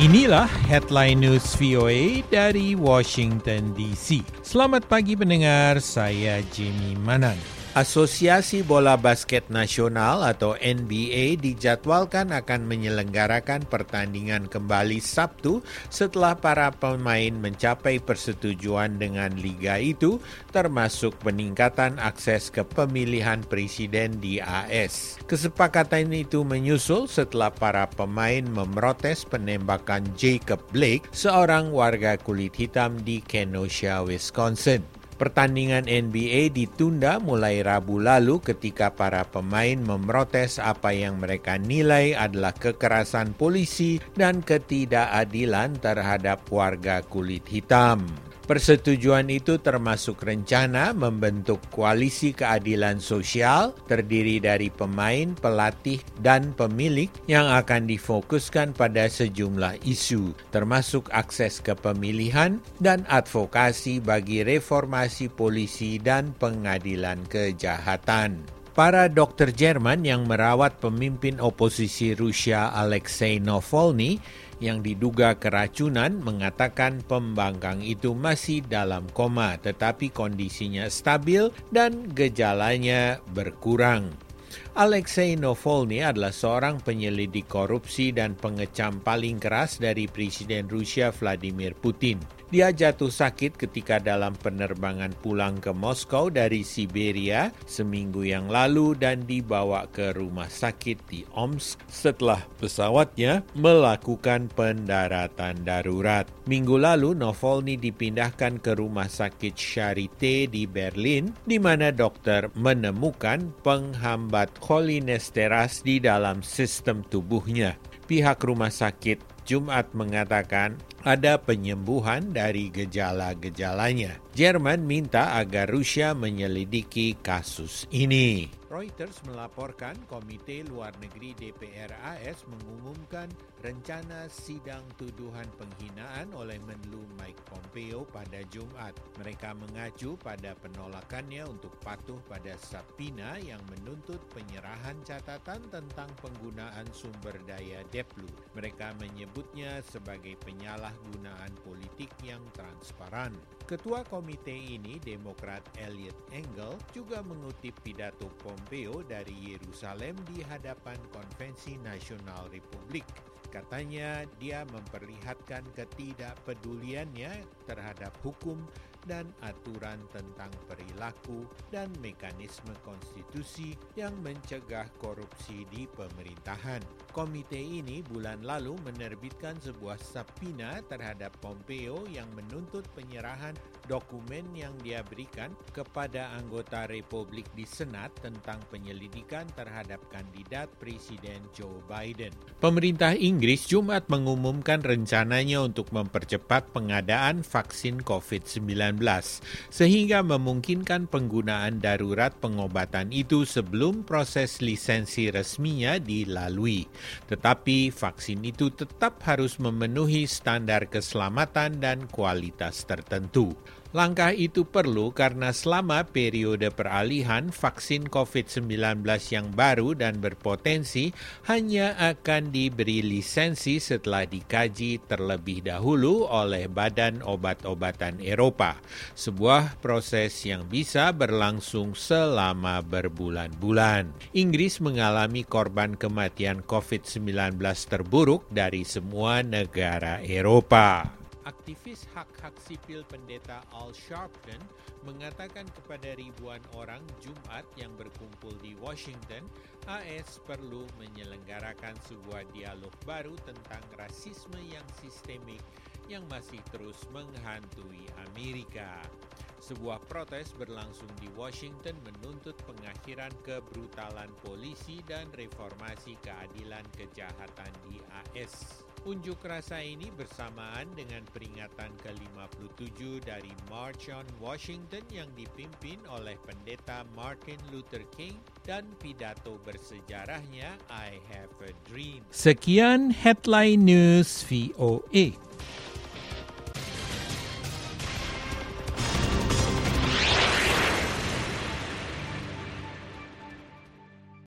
Inilah headline news VOA dari Washington DC. Selamat pagi pendengar, saya Jimmy Manan. Asosiasi Bola Basket Nasional atau NBA dijadwalkan akan menyelenggarakan pertandingan kembali Sabtu setelah para pemain mencapai persetujuan dengan liga itu termasuk peningkatan akses ke pemilihan presiden di AS. Kesepakatan itu menyusul setelah para pemain memprotes penembakan Jacob Blake, seorang warga kulit hitam di Kenosha, Wisconsin. Pertandingan NBA ditunda mulai Rabu lalu ketika para pemain memprotes apa yang mereka nilai adalah kekerasan polisi dan ketidakadilan terhadap warga kulit hitam. Persetujuan itu termasuk rencana membentuk koalisi keadilan sosial terdiri dari pemain, pelatih, dan pemilik yang akan difokuskan pada sejumlah isu, termasuk akses ke pemilihan dan advokasi bagi reformasi polisi dan pengadilan kejahatan. Para dokter Jerman yang merawat pemimpin oposisi Rusia Alexei Navalny yang diduga keracunan mengatakan pembangkang itu masih dalam koma tetapi kondisinya stabil dan gejalanya berkurang. Alexei Navalny adalah seorang penyelidik korupsi dan pengecam paling keras dari Presiden Rusia Vladimir Putin. Dia jatuh sakit ketika dalam penerbangan pulang ke Moskow dari Siberia seminggu yang lalu dan dibawa ke rumah sakit di Omsk setelah pesawatnya melakukan pendaratan darurat. Minggu lalu Navalny dipindahkan ke rumah sakit Charité di Berlin di mana dokter menemukan penghambat cholinesteras di dalam sistem tubuhnya. Pihak rumah sakit Jumat mengatakan ada penyembuhan dari gejala-gejalanya. Jerman minta agar Rusia menyelidiki kasus ini. Reuters melaporkan Komite Luar Negeri DPR AS mengumumkan rencana sidang tuduhan penghinaan oleh Menlu Mike Pompeo pada Jumat. Mereka mengacu pada penolakannya untuk patuh pada Sapina yang menuntut penyerahan catatan tentang penggunaan sumber daya Deplu. Mereka menyebutnya sebagai penyalahgunaan politik yang transparan. Ketua komite ini, Demokrat Elliot Engel, juga mengutip pidato Pompeo dari Yerusalem di hadapan Konvensi Nasional Republik. Katanya dia memperlihatkan ketidakpeduliannya terhadap hukum dan aturan tentang perilaku dan mekanisme konstitusi yang mencegah korupsi di pemerintahan. Komite ini bulan lalu menerbitkan sebuah sapina terhadap Pompeo yang menuntut penyerahan dokumen yang dia berikan kepada anggota Republik di Senat tentang penyelidikan terhadap kandidat Presiden Joe Biden. Pemerintah Inggris Jumat mengumumkan rencananya untuk mempercepat pengadaan vaksin COVID-19 sehingga memungkinkan penggunaan darurat pengobatan itu sebelum proses lisensi resminya dilalui. Tetapi vaksin itu tetap harus memenuhi standar keselamatan dan kualitas tertentu. Langkah itu perlu karena selama periode peralihan vaksin COVID-19 yang baru dan berpotensi hanya akan diberi lisensi setelah dikaji terlebih dahulu oleh Badan Obat-obatan Eropa. Sebuah proses yang bisa berlangsung selama berbulan-bulan. Inggris mengalami korban kematian COVID-19 terburuk dari semua negara Eropa. Aktivis hak-hak sipil pendeta Al Sharpton mengatakan kepada ribuan orang Jumat yang berkumpul di Washington, AS perlu menyelenggarakan sebuah dialog baru tentang rasisme yang sistemik yang masih terus menghantui Amerika. Sebuah protes berlangsung di Washington menuntut pengakhiran kebrutalan polisi dan reformasi keadilan kejahatan di AS. Unjuk rasa ini bersamaan dengan peringatan ke-57 dari March on Washington yang dipimpin oleh pendeta Martin Luther King dan pidato bersejarahnya I Have a Dream. Sekian headline news VOA.